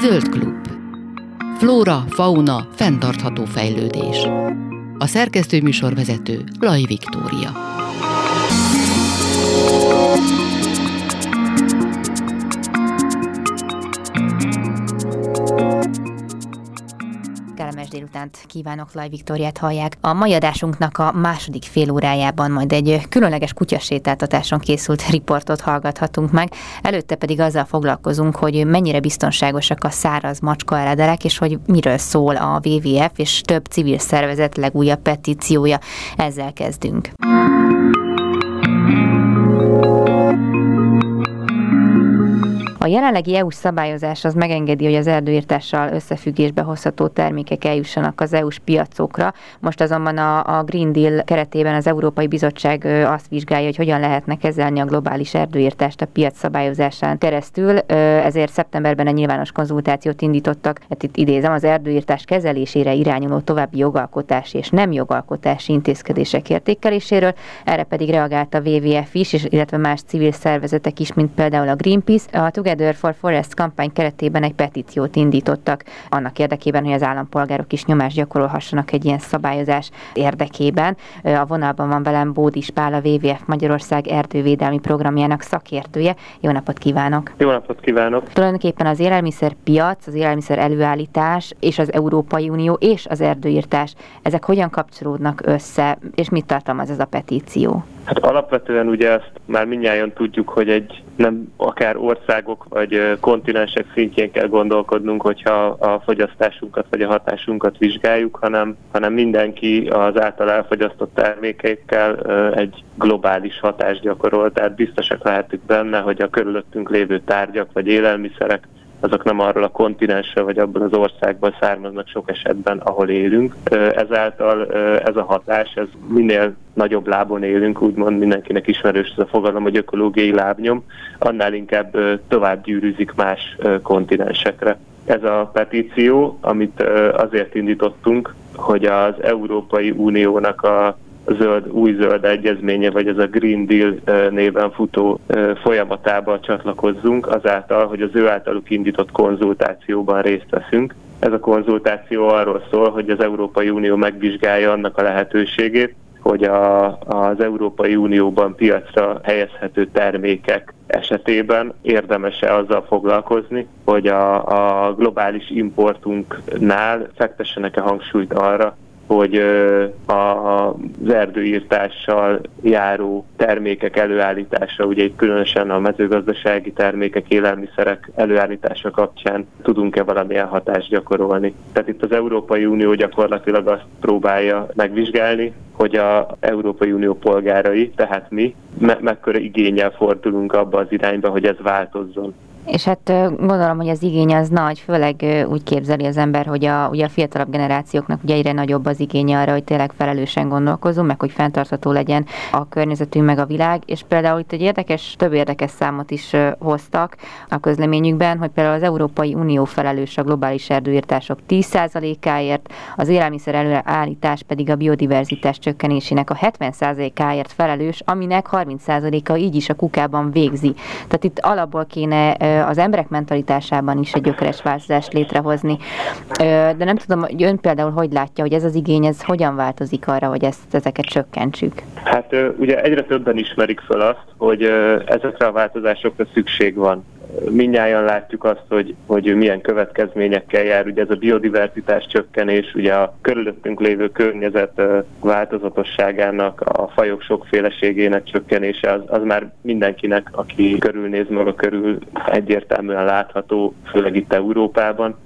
Zöld klub. Flóra, fauna, fenntartható fejlődés. A szerkesztő műsorvezető Laj Viktória. Délutánt kívánok, Laj Viktoriát hallják. A mai adásunknak a második fél órájában majd egy különleges kutyasétáltatáson készült riportot hallgathatunk meg. Előtte pedig azzal foglalkozunk, hogy mennyire biztonságosak a száraz macska eredelek, és hogy miről szól a WWF és több civil szervezet legújabb petíciója. Ezzel kezdünk. A jelenlegi EU-s szabályozás az megengedi, hogy az erdőírtással összefüggésbe hozható termékek eljussanak az EU-s piacokra. Most azonban a, a Green Deal keretében az Európai Bizottság azt vizsgálja, hogy hogyan lehetne kezelni a globális erdőírtást a piac szabályozásán keresztül. Ezért szeptemberben egy nyilvános konzultációt indítottak, hát itt idézem, az erdőírtás kezelésére irányuló további jogalkotási és nem jogalkotási intézkedések értékeléséről. Erre pedig reagált a WWF is, illetve más civil szervezetek is, mint például a Greenpeace. A Together for Forest kampány keretében egy petíciót indítottak annak érdekében, hogy az állampolgárok is nyomást gyakorolhassanak egy ilyen szabályozás érdekében. A vonalban van velem Bódis Pál, a WWF Magyarország erdővédelmi programjának szakértője. Jó napot kívánok! Jó napot kívánok! Tulajdonképpen az élelmiszerpiac, az élelmiszer előállítás és az Európai Unió és az erdőírtás, ezek hogyan kapcsolódnak össze, és mit tartalmaz ez a petíció? Hát alapvetően ugye ezt már mindjárt tudjuk, hogy egy nem akár országok vagy kontinensek szintjén kell gondolkodnunk, hogyha a fogyasztásunkat vagy a hatásunkat vizsgáljuk, hanem, hanem mindenki az által elfogyasztott termékeikkel egy globális hatást gyakorol, tehát biztosak lehetünk benne, hogy a körülöttünk lévő tárgyak vagy élelmiszerek azok nem arról a kontinensről vagy abban az országban származnak sok esetben, ahol élünk. Ezáltal ez a hatás, ez minél nagyobb lábon élünk, úgymond mindenkinek ismerős ez a fogalom, hogy ökológiai lábnyom, annál inkább tovább gyűrűzik más kontinensekre. Ez a petíció, amit azért indítottunk, hogy az Európai Uniónak a zöld, új zöld egyezménye, vagy ez a Green Deal néven futó folyamatába csatlakozzunk, azáltal, hogy az ő általuk indított konzultációban részt veszünk. Ez a konzultáció arról szól, hogy az Európai Unió megvizsgálja annak a lehetőségét, hogy a, az Európai Unióban piacra helyezhető termékek esetében érdemes-e azzal foglalkozni, hogy a, a globális importunknál fektessenek-e hangsúlyt arra, hogy az erdőírtással járó termékek előállítása, ugye itt különösen a mezőgazdasági termékek, élelmiszerek előállítása kapcsán tudunk-e valamilyen hatást gyakorolni. Tehát itt az Európai Unió gyakorlatilag azt próbálja megvizsgálni, hogy a Európai Unió polgárai, tehát mi, me- mekkora igényel fordulunk abba az irányba, hogy ez változzon. És hát gondolom, hogy az igény az nagy, főleg úgy képzeli az ember, hogy a, ugye a fiatalabb generációknak ugye egyre nagyobb az igénye arra, hogy tényleg felelősen gondolkozunk, meg hogy fenntartható legyen a környezetünk, meg a világ. És például itt egy érdekes, több érdekes számot is hoztak a közleményükben, hogy például az Európai Unió felelős a globális erdőírtások 10%-áért, az élelmiszer előállítás pedig a biodiverzitás csökkenésének a 70%-áért felelős, aminek 30%-a így is a kukában végzi. Tehát itt alapból kéne az emberek mentalitásában is egy gyökeres változást létrehozni. De nem tudom, hogy ön például hogy látja, hogy ez az igény, ez hogyan változik arra, hogy ezt, ezeket csökkentsük? Hát ugye egyre többen ismerik fel azt, hogy ezekre a változásokra szükség van mindnyáján látjuk azt, hogy, hogy milyen következményekkel jár. Ugye ez a biodiverzitás csökkenés, ugye a körülöttünk lévő környezet változatosságának, a fajok sokféleségének csökkenése, az, az már mindenkinek, aki körülnéz maga körül egyértelműen látható, főleg itt Európában.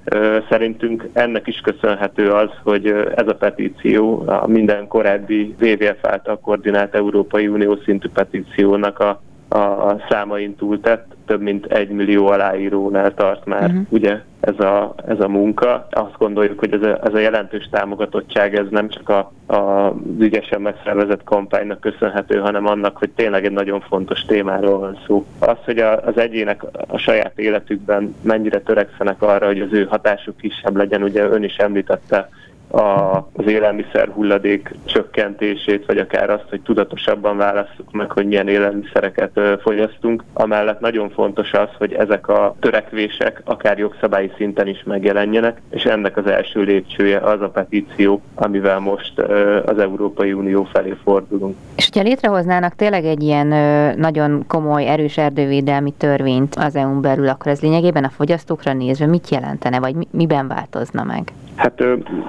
Szerintünk ennek is köszönhető az, hogy ez a petíció a minden korábbi WWF által koordinált Európai Unió szintű petíciónak a a számain túltett, több mint egy millió aláírónál tart már uh-huh. ugye ez a, ez a munka. Azt gondoljuk, hogy ez a, ez a jelentős támogatottság ez nem csak a, a, ügyesen megszervezett kampánynak köszönhető, hanem annak, hogy tényleg egy nagyon fontos témáról van szó. Az, hogy a, az egyének a saját életükben mennyire törekszenek arra, hogy az ő hatásuk kisebb legyen, ugye ön is említette az élelmiszer hulladék csökkentését, vagy akár azt, hogy tudatosabban válasszuk meg, hogy milyen élelmiszereket fogyasztunk. Amellett nagyon fontos az, hogy ezek a törekvések akár jogszabályi szinten is megjelenjenek, és ennek az első lépcsője az a petíció, amivel most az Európai Unió felé fordulunk. És hogyha létrehoznának tényleg egy ilyen nagyon komoly, erős erdővédelmi törvényt az EU-n belül, akkor ez lényegében a fogyasztókra nézve mit jelentene, vagy miben változna meg? Hát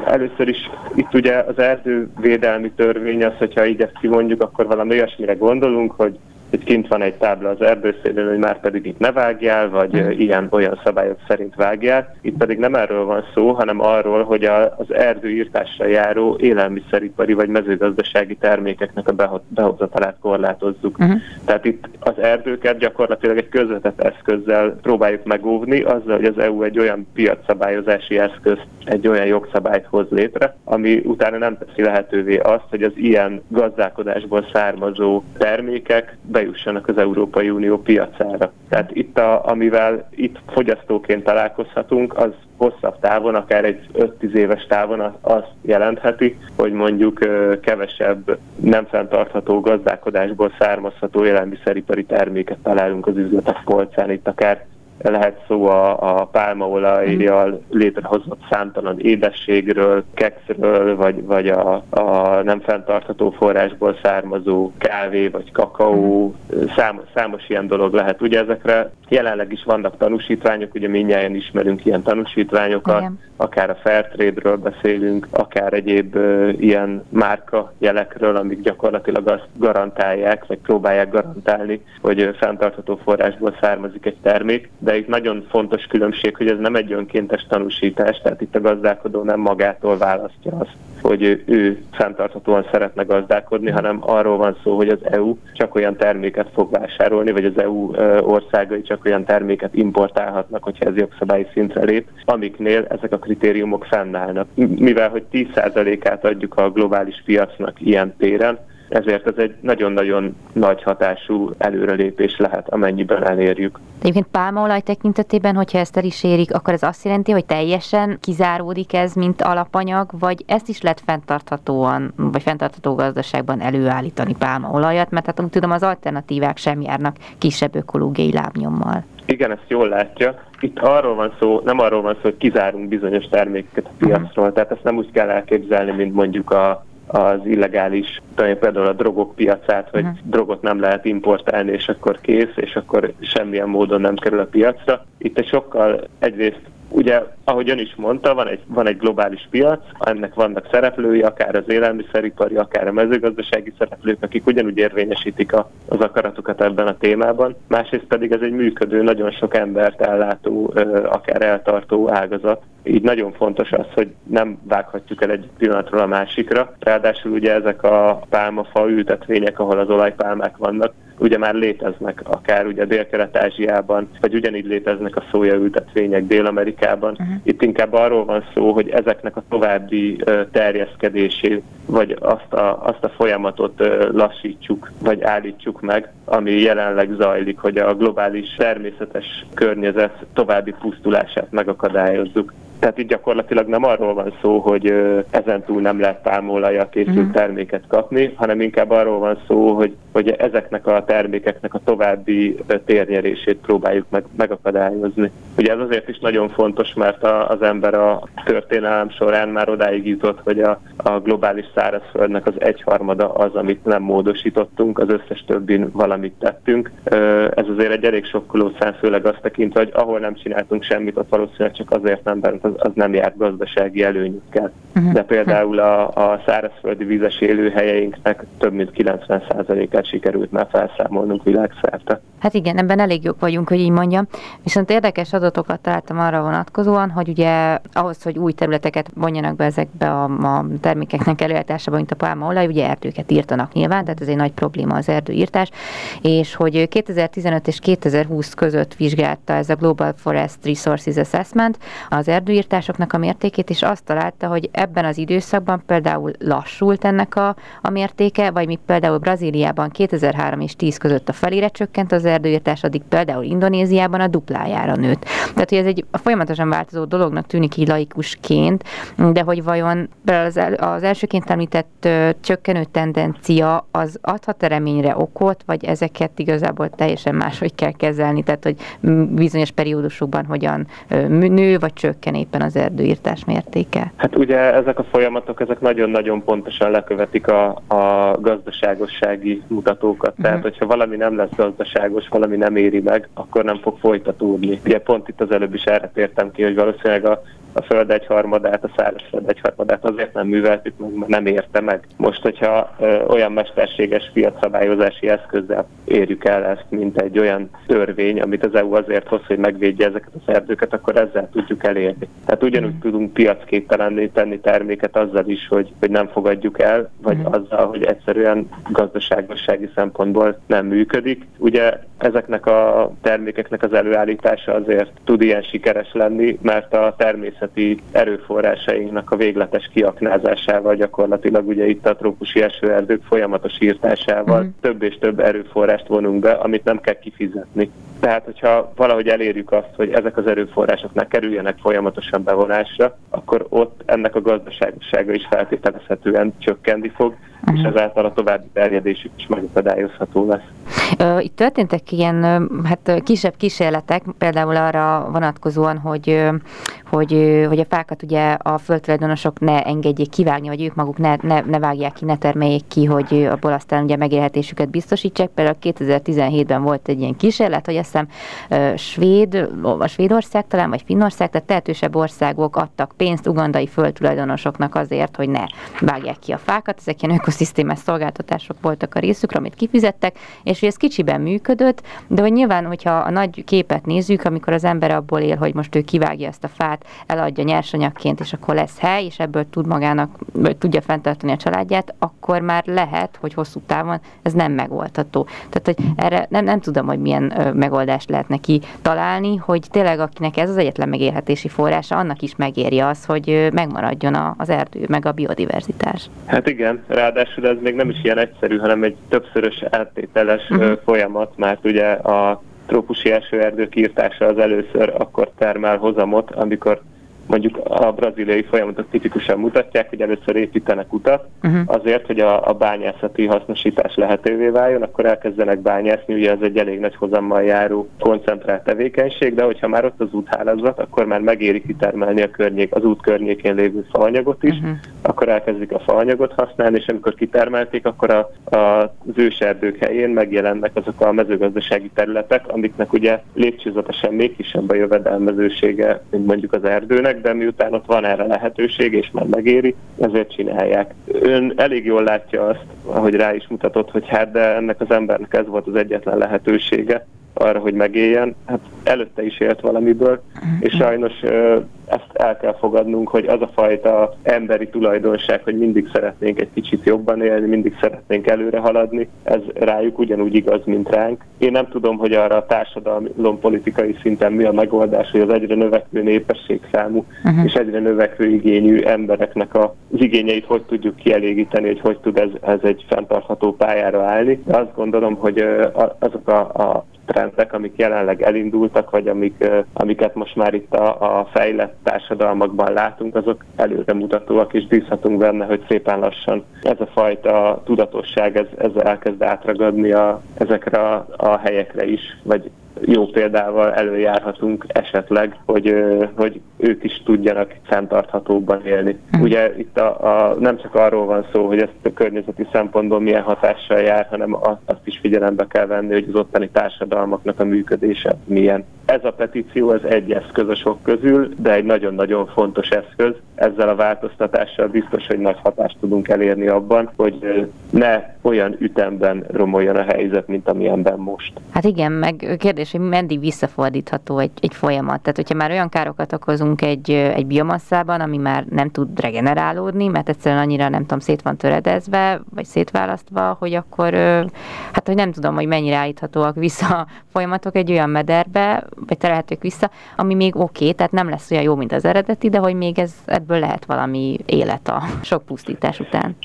először is itt ugye az erdővédelmi törvény az, hogyha így ezt kimondjuk, akkor valami olyasmire gondolunk, hogy hogy kint van egy tábla az erdőszélén, hogy már pedig itt ne vágjál, vagy mm. ilyen-olyan szabályok szerint vágjál. Itt pedig nem erről van szó, hanem arról, hogy a, az erdőírtásra járó élelmiszeripari vagy mezőgazdasági termékeknek a behozatalát korlátozzuk. Mm. Tehát itt az erdőket gyakorlatilag egy közvetett eszközzel próbáljuk megóvni, azzal, hogy az EU egy olyan piacszabályozási eszközt, egy olyan jogszabályt hoz létre, ami utána nem teszi lehetővé azt, hogy az ilyen gazdálkodásból származó termékek bejussanak az Európai Unió piacára. Tehát itt, a, amivel itt fogyasztóként találkozhatunk, az hosszabb távon, akár egy 5-10 éves távon azt jelentheti, hogy mondjuk kevesebb nem fenntartható gazdálkodásból származható élelmiszeripari terméket találunk az üzletek polcán, itt akár lehet szó a, a pálmaolajjal létrehozott számtalan édességről, kekszről, vagy, vagy a, a nem fenntartható forrásból származó kávé vagy kakaó, számos, számos ilyen dolog lehet. Ugye ezekre jelenleg is vannak tanúsítványok, ugye mindjárt ismerünk ilyen tanúsítványokat, Igen. akár a Fairtrade-ről beszélünk, akár egyéb uh, ilyen márka jelekről, amik gyakorlatilag azt garantálják, vagy próbálják garantálni, hogy fenntartható forrásból származik egy termék, de itt nagyon fontos különbség, hogy ez nem egy önkéntes tanúsítás, tehát itt a gazdálkodó nem magától választja azt, hogy ő, ő fenntarthatóan szeretne gazdálkodni, hanem arról van szó, hogy az EU csak olyan terméket fog vásárolni, vagy az EU országai csak olyan terméket importálhatnak, hogyha ez jogszabályi szintre lép, amiknél ezek a kritériumok fennállnak. Mivel, hogy 10%-át adjuk a globális piacnak ilyen téren, ezért ez egy nagyon-nagyon nagy hatású előrelépés lehet, amennyiben elérjük. Egyébként pálmaolaj tekintetében, hogyha ezt el is érik, akkor ez azt jelenti, hogy teljesen kizáródik ez, mint alapanyag, vagy ezt is lehet fenntarthatóan, vagy fenntartható gazdaságban előállítani pálmaolajat, mert hát tudom, az alternatívák sem járnak kisebb ökológiai lábnyommal. Igen, ezt jól látja. Itt arról van szó, nem arról van szó, hogy kizárunk bizonyos termékeket a piacról, tehát ezt nem úgy kell elképzelni, mint mondjuk a az illegális, például a drogok piacát, hogy uh-huh. drogot nem lehet importálni, és akkor kész, és akkor semmilyen módon nem kerül a piacra. Itt egy sokkal egyrészt Ugye, ahogy ön is mondta, van egy, van egy globális piac, ennek vannak szereplői, akár az élelmiszeripari, akár a mezőgazdasági szereplők, akik ugyanúgy érvényesítik a, az akaratukat ebben a témában. Másrészt pedig ez egy működő, nagyon sok embert ellátó, akár eltartó ágazat. Így nagyon fontos az, hogy nem vághatjuk el egy pillanatról a másikra. Ráadásul ugye ezek a pálmafa ültetvények, ahol az olajpálmák vannak, ugye már léteznek, akár ugye Dél-Kelet-Ázsiában, vagy ugyanígy léteznek a szójaültetvények Dél-Amerikában. Uh-huh. Itt inkább arról van szó, hogy ezeknek a további terjeszkedését, vagy azt a, azt a folyamatot lassítsuk, vagy állítsuk meg, ami jelenleg zajlik, hogy a globális természetes környezet további pusztulását megakadályozzuk. Tehát itt gyakorlatilag nem arról van szó, hogy ezen túl nem lehet pálmolajjal készült uh-huh. terméket kapni, hanem inkább arról van szó, hogy, hogy ezeknek a termékeknek a további térnyerését próbáljuk meg, megakadályozni. Ugye ez azért is nagyon fontos, mert a, az ember a történelem során már odáig jutott, hogy a, a globális szárazföldnek az egyharmada az, amit nem módosítottunk, az összes többin valamit tettünk. Ez azért egy elég sokkoló szám, főleg azt tekintve, hogy ahol nem csináltunk semmit, ott valószínűleg csak azért nem, mert az, az nem járt gazdasági előnyükkel. Uh-huh. De például a, a szárazföldi vízes élőhelyeinknek több mint 90%-át sikerült már felszámolnunk világszerte. Hát igen, ebben elég jók vagyunk, hogy így mondjam. Viszont érdekes adatokat találtam arra vonatkozóan, hogy ugye ahhoz, hogy új területeket vonjanak be ezekbe a, a termékeknek előállításába, mint a pálmaolaj, ugye erdőket írtanak nyilván, tehát ez egy nagy probléma az erdőírtás, és hogy 2015 és 2020 között vizsgálta ez a Global Forest Resources Assessment az erdő erdőírtásoknak a mértékét, és azt találta, hogy ebben az időszakban például lassult ennek a, a mértéke, vagy mi például Brazíliában 2003 és 10 között a felére csökkent az erdőírtás, addig például Indonéziában a duplájára nőtt. Tehát, hogy ez egy folyamatosan változó dolognak tűnik így laikusként, de hogy vajon az, el, az elsőként említett ö, csökkenő tendencia az adhat -e reményre okot, vagy ezeket igazából teljesen máshogy kell kezelni, tehát hogy bizonyos periódusokban hogyan nő vagy csökken éppen az erdőírtás mértéke? Hát ugye ezek a folyamatok, ezek nagyon-nagyon pontosan lekövetik a, a gazdaságossági mutatókat. Uh-huh. Tehát, hogyha valami nem lesz gazdaságos, valami nem éri meg, akkor nem fog folytatódni. Ugye pont itt az előbb is erre tértem ki, hogy valószínűleg a a föld egyharmadát, a szárazföld egyharmadát azért nem műveltük meg, mert nem érte meg. Most, hogyha ö, olyan mesterséges piacszabályozási eszközzel érjük el ezt, mint egy olyan törvény, amit az EU azért hoz, hogy megvédje ezeket az erdőket, akkor ezzel tudjuk elérni. Tehát ugyanúgy mm. tudunk piacképtelenné tenni terméket azzal is, hogy, hogy nem fogadjuk el, vagy mm. azzal, hogy egyszerűen gazdaságossági szempontból nem működik. Ugye ezeknek a termékeknek az előállítása azért tud ilyen sikeres lenni, mert a természeti erőforrásainknak a végletes kiaknázásával gyakorlatilag ugye itt a trópusi esőerdők folyamatos írtásával mm. több és több erőforrást vonunk be, amit nem kell kifizetni. Tehát, hogyha valahogy elérjük azt, hogy ezek az erőforrásoknak kerüljenek folyamatosan bevonásra, akkor ott ennek a gazdaságossága is feltételezhetően csökkenni fog, uh-huh. és ezáltal a további terjedésük is megakadályozható lesz. Itt történtek ilyen hát kisebb kísérletek, például arra vonatkozóan, hogy, hogy, hogy a fákat ugye a földtulajdonosok ne engedjék kivágni, vagy ők maguk ne, ne, ne vágják ki, ne termeljék ki, hogy abból aztán ugye megélhetésüket biztosítsák. Például 2017-ben volt egy ilyen kísérlet, hogy azt hiszem Svéd, a Svédország talán, vagy Finnország, tehát tehetősebb országok adtak pénzt ugandai földtulajdonosoknak azért, hogy ne vágják ki a fákat. Ezek ilyen ökoszisztémás szolgáltatások voltak a részükre, amit kifizettek, és hogy ez kicsiben működött, de hogy nyilván, hogyha a nagy képet nézzük, amikor az ember abból él, hogy most ő kivágja ezt a fát, eladja nyersanyagként, és akkor lesz hely, és ebből tud magának, vagy tudja fenntartani a családját, akkor már lehet, hogy hosszú távon ez nem megoldható. Tehát, hogy erre nem, nem tudom, hogy milyen ö, megoldást lehet neki találni, hogy tényleg akinek ez az egyetlen megélhetési forrása, annak is megéri az, hogy megmaradjon a, az erdő, meg a biodiverzitás. Hát igen, ráadásul ez még nem is ilyen egyszerű, hanem egy többszörös áttételes uh-huh. folyamat, mert ugye a trópusi esőerdők írtása az először akkor termel hozamot, amikor mondjuk a braziliai folyamatok tipikusan mutatják, hogy először építenek utat, uh-huh. azért, hogy a, a bányászati hasznosítás lehetővé váljon, akkor elkezdenek bányászni, ugye ez egy elég nagy hozammal járó koncentrált tevékenység, de hogyha már ott az úthálózat, akkor már megéri kitermelni a környék, az út környékén lévő faanyagot is, uh-huh. akkor elkezdik a faanyagot használni, és amikor kitermelték, akkor a, a, az őserdők helyén megjelennek azok a mezőgazdasági területek, amiknek ugye lépcsőzetesen még kisebb a jövedelmezősége, mint mondjuk az erdőnek, de miután ott van erre lehetőség, és már megéri, ezért csinálják. Ön elég jól látja azt, ahogy rá is mutatott, hogy hát de ennek az embernek ez volt az egyetlen lehetősége arra, hogy megéljen. Hát előtte is élt valamiből, és sajnos ezt el kell fogadnunk, hogy az a fajta emberi tulajdonság, hogy mindig szeretnénk egy kicsit jobban élni, mindig szeretnénk előre haladni, ez rájuk ugyanúgy igaz, mint ránk. Én nem tudom, hogy arra a társadalom politikai szinten mi a megoldás, hogy az egyre növekvő népességszámú uh-huh. és egyre növekvő igényű embereknek az igényeit hogy tudjuk kielégíteni, hogy hogy tud ez, ez egy fenntartható pályára állni. De azt gondolom, hogy azok a, a trendek, amik jelenleg elindultak, vagy amik, amiket most már itt a, a fejlett társadalmakban látunk, azok előremutatóak, és bízhatunk benne, hogy szépen lassan ez a fajta tudatosság, ez, ez elkezd átragadni a, ezekre a, a helyekre is, vagy jó példával előjárhatunk esetleg, hogy, hogy ők is tudjanak fenntarthatóbban élni. Mm. Ugye itt a, a, nem csak arról van szó, hogy ezt a környezeti szempontból milyen hatással jár, hanem azt is figyelembe kell venni, hogy az ottani társadalmaknak a működése milyen. Ez a petíció ez egy eszköz a sok közül, de egy nagyon-nagyon fontos eszköz. Ezzel a változtatással biztos, hogy nagy hatást tudunk elérni abban, hogy ne olyan ütemben romoljon a helyzet, mint amilyenben most. Hát igen, meg kérdés, hogy meddig visszafordítható egy, egy folyamat. Tehát, hogyha már olyan károkat okozunk egy, egy biomasszában, ami már nem tud regenerálódni, mert egyszerűen annyira nem tudom, szét van töredezve, vagy szétválasztva, hogy akkor, hát hogy nem tudom, hogy mennyire állíthatóak vissza a folyamatok egy olyan mederbe, vagy terelhetők vissza, ami még oké, okay, tehát nem lesz olyan jó, mint az eredeti, de hogy még ez ebből lehet valami élet a sok pusztítás után.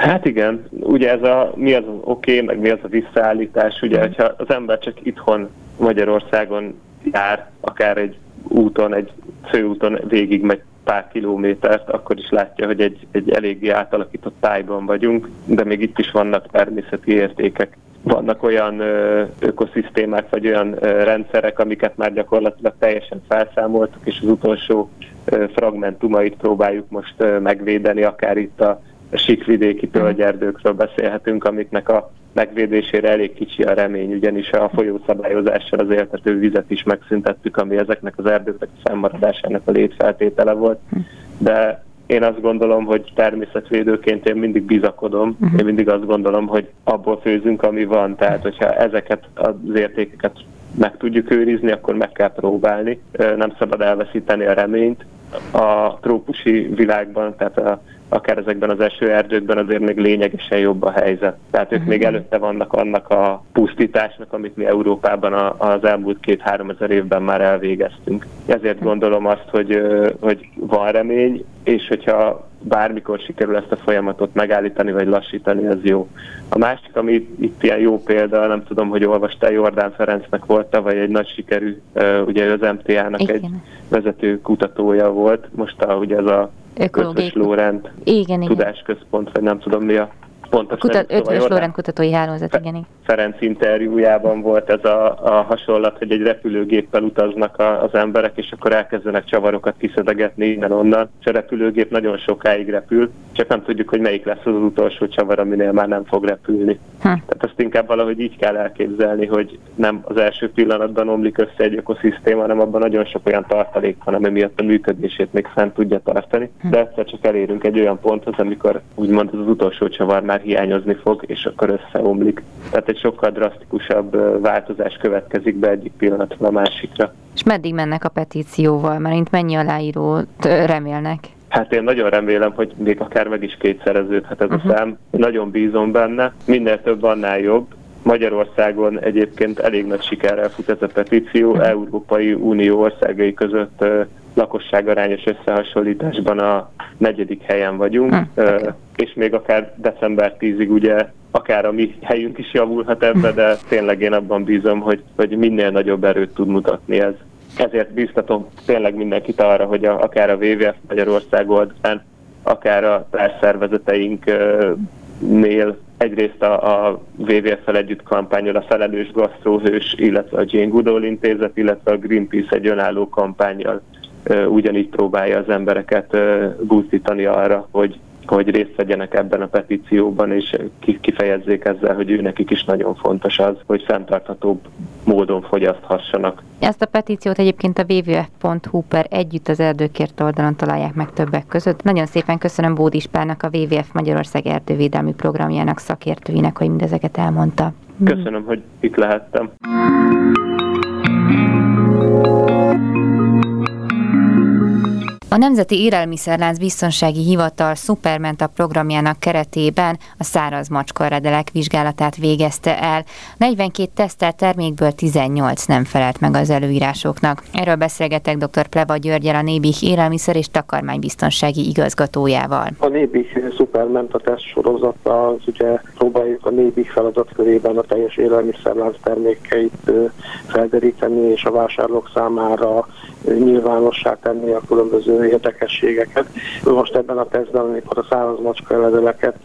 Hát igen, ugye ez a mi az oké, okay, meg mi az a visszaállítás, ugye, mm. hogyha az ember csak itthon Magyarországon jár, akár egy úton, egy főúton végig megy pár kilométert, akkor is látja, hogy egy, egy eléggé átalakított tájban vagyunk, de még itt is vannak természeti értékek. Vannak olyan ö, ökoszisztémák, vagy olyan ö, rendszerek, amiket már gyakorlatilag teljesen felszámoltuk, és az utolsó ö, fragmentumait próbáljuk most ö, megvédeni, akár itt a síkvidéki tölgyerdőkről beszélhetünk, amiknek a megvédésére elég kicsi a remény, ugyanis a folyószabályozással az éltető vizet is megszüntettük, ami ezeknek az erdőknek a fennmaradásának a létfeltétele volt. De én azt gondolom, hogy természetvédőként én mindig bizakodom, uh-huh. én mindig azt gondolom, hogy abból főzünk, ami van, tehát hogyha ezeket az értékeket meg tudjuk őrizni, akkor meg kell próbálni. Nem szabad elveszíteni a reményt. A trópusi világban, tehát a akár ezekben az esőerdőkben azért még lényegesen jobb a helyzet. Tehát ők uh-huh. még előtte vannak annak a pusztításnak, amit mi Európában az elmúlt két-három ezer évben már elvégeztünk. Ezért gondolom azt, hogy, hogy van remény, és hogyha bármikor sikerül ezt a folyamatot megállítani vagy lassítani, az jó. A másik, ami itt ilyen jó példa, nem tudom, hogy olvastál, Jordán Ferencnek volt, vagy egy nagy sikerű, ugye az MTA-nak egy vezető kutatója volt, most a, ugye ez a Ökológiai... Lórend igen, igen. tudásközpont, vagy nem tudom mi a pontos Kutat, szóval Lórend kutatói hálózat, igen, igen. Ferenc interjújában volt ez a, a hasonlat, hogy egy repülőgéppel utaznak a, az emberek, és akkor elkezdenek csavarokat kiszedegetni innen-onnan, és a repülőgép nagyon sokáig repül, csak nem tudjuk, hogy melyik lesz az, az utolsó csavar, aminél már nem fog repülni. Hm. Tehát ezt inkább valahogy így kell elképzelni, hogy nem az első pillanatban omlik össze egy ökoszisztéma, hanem abban nagyon sok olyan tartalék van, ami miatt a működését még fent tudja tartani. Hm. De egyszer csak elérünk egy olyan ponthoz, amikor úgymond az utolsó csavar már hiányozni fog, és akkor összeomlik. Tehát egy sokkal drasztikusabb változás következik be egyik pillanatról a másikra. És meddig mennek a petícióval? Mert mint mennyi aláírót remélnek? Hát én nagyon remélem, hogy még akár meg is kétszereződhet ez uh-huh. a szám. Nagyon bízom benne. Minél több, annál jobb. Magyarországon egyébként elég nagy sikerrel fut ez a petíció. Európai Unió országai között uh, lakosságarányos összehasonlításban a negyedik helyen vagyunk, uh-huh. uh, és még akár december 10-ig ugye akár a mi helyünk is javulhat ebbe, de tényleg én abban bízom, hogy, hogy minél nagyobb erőt tud mutatni ez. Ezért bíztatom tényleg mindenkit arra, hogy a, akár a WWF Magyarország oldalán, akár a társszervezeteinknél egyrészt a, a WWF-fel együtt kampányol a Felelős Gasztróhős, illetve a Jane Goodall intézet, illetve a Greenpeace egy önálló kampányjal ugyanígy próbálja az embereket buzdítani arra, hogy hogy részt vegyenek ebben a petícióban, és kifejezzék ezzel, hogy ő nekik is nagyon fontos az, hogy fenntarthatóbb módon fogyaszthassanak. Ezt a petíciót egyébként a www.hu per együtt az erdőkért oldalon találják meg többek között. Nagyon szépen köszönöm Bódis Párnak, a WWF Magyarország erdővédelmi programjának szakértőinek, hogy mindezeket elmondta. Köszönöm, hogy itt lehettem. A Nemzeti Élelmiszerlánc Biztonsági Hivatal Supermenta programjának keretében a száraz macskaredelek vizsgálatát végezte el. 42 tesztelt termékből 18 nem felelt meg az előírásoknak. Erről beszélgetek dr. Pleva Györgyel, a Nébih élelmiszer és takarmánybiztonsági igazgatójával. A Nébih Supermenta teszt sorozata, az ugye próbáljuk a Nébih feladatkörében a teljes élelmiszerlánc termékeit felderíteni és a vásárlók számára nyilvánossá tenni a különböző érdekességeket. Most ebben a tesztben, amikor a száraz macska eledeleket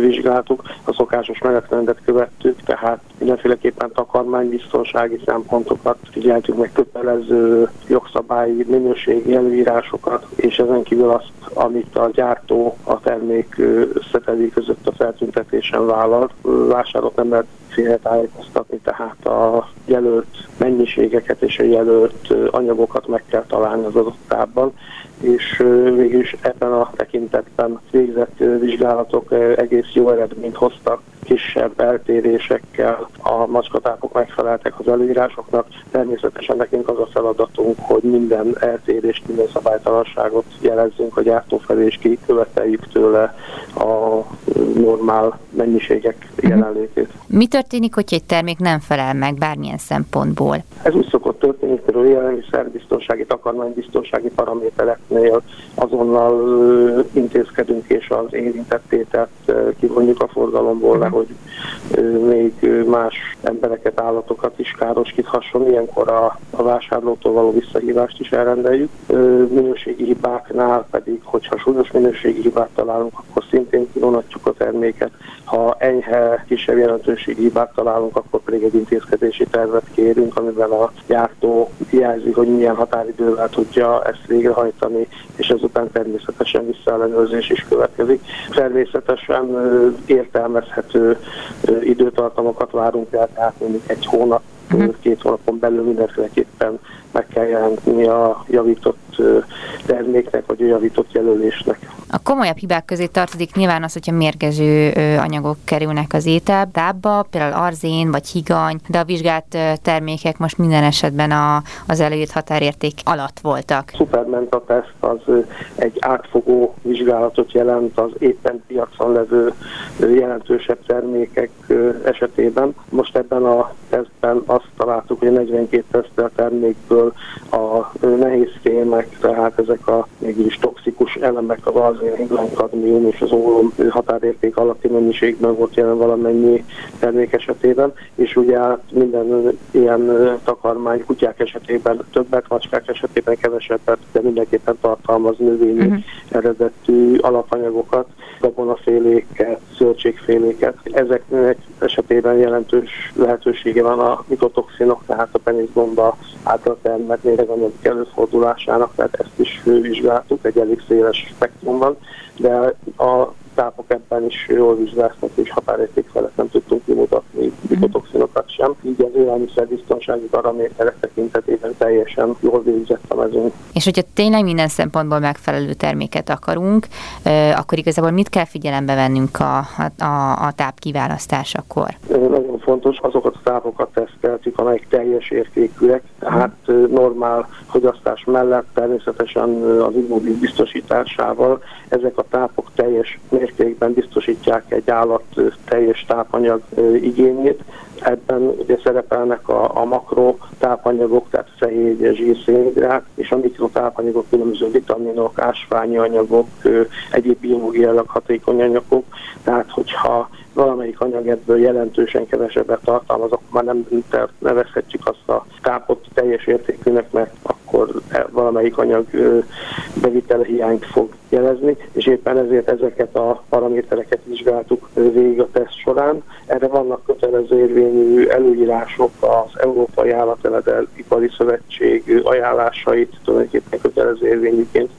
vizsgáltuk, a szokásos menetrendet követtük, tehát mindenféleképpen takarmánybiztonsági szempontokat figyeltük meg kötelező jogszabályi minőségi előírásokat, és ezen kívül azt, amit a gyártó a termék összetevői között a feltüntetésen vállalt, vásárlót nem lehet félre tájékoztatni, tehát a jelölt mennyiségeket és a jelölt anyagokat meg kell találni az adott tárban, és végülis ebben a tekintetben végzett vizsgálatok egész jó eredményt hoztak, kisebb eltérésekkel a macskatápok megfeleltek az előírásoknak. Természetesen nekünk az a feladatunk, hogy minden eltérést, minden szabálytalanságot jelezzünk a gyártó felé, és kiköveteljük tőle a normál mennyiségek jelenlétét. Mi történik, hogyha egy termék nem felel meg bármilyen szempontból? Ez úgy szokott történni, például élelmiszerbiztonsági, takarmánybiztonsági paramétereknél azonnal intézkedünk, és az érintettétet kivonjuk a forgalomból le, hogy még más embereket, állatokat is károsíthasson. Ilyenkor a, a vásárlótól való visszahívást is elrendeljük. Minőségi hibáknál pedig, hogyha súlyos minőségi hibát találunk, akkor szintén kivonatjuk a terméket. Ha enyhe, kisebb jelentőségi hibát találunk, akkor pedig egy intézkedési tervet kérünk, amiben a gyártó jelzi, hogy milyen határidővel tudja ezt végrehajtani, és ezután természetesen visszaellenőrzés is következik. Természetesen értelmezhető időtartamokat várunk el, tehát mondjuk egy hónap, uh-huh. két hónapon belül mindenféleképpen meg kell jelentni a javított terméknek, vagy a javított jelölésnek. A komolyabb hibák közé tartozik nyilván az, hogyha mérgező anyagok kerülnek az ételbe, például arzén vagy higany, de a vizsgált termékek most minden esetben a, az előírt határérték alatt voltak. Supermenta teszt az egy átfogó vizsgálatot jelent az éppen piacon levő jelentősebb termékek esetében. Most ebben a tesztben azt találtuk, hogy 42 tesztel termékből a nehéz fémek, tehát ezek a mégis toxikus elemek, az arzén, kadmium és az ólom határérték alatti mennyiségben volt jelen valamennyi termék esetében, és ugye hát minden ilyen takarmány kutyák esetében többet, macskák esetében kevesebbet, de mindenképpen tartalmaz növényi uh-huh. eredetű alapanyagokat, gabonaféléket, zöldségféléket. Ezeknek esetében jelentős lehetősége van a mikotoxinok, tehát a penészgomba által termett méreganyag előfordulásának, tehát ezt is vizsgáltuk egy elég széles spektrumban, de a tápok ebben is jól vizsgáztak, és határérték felett nem tudtunk kimutatni bikotoxinokat sem. Így az élelmiszerbiztonsági paraméterek tekintetében teljesen jól végzett a mezőnk. És hogyha tényleg minden szempontból megfelelő terméket akarunk, akkor igazából mit kell figyelembe vennünk a, a, a táp kiválasztásakor? Nagyon fontos, azokat a tápokat teszteltük, amelyek teljes értékűek, tehát normál fogyasztás mellett természetesen az immobil biztosításával ezek a tápok teljes mértékben biztosítják egy állat teljes tápanyag igényét. Ebben ugye szerepelnek a, a makro tápanyagok, tehát fehérje, zsírszénhidrát, és a mikrotápanyagok, különböző vitaminok, ásványi anyagok, egyéb biológiailag hatékony anyagok. Tehát, hogyha valamelyik anyag ebből jelentősen kevesebbet tartalmaz, akkor már nem nevezhetjük azt a tápot teljes értékűnek, mert akkor e, valamelyik anyag bevitele hiányt fog jelezni, és éppen ezért ezeket a paramétereket vizsgáltuk végig a teszt során. Erre vannak kötelező érvényű előírások az Európai Állateledel Ipari Szövetség ajánlásait tulajdonképpen kötelező érvényűként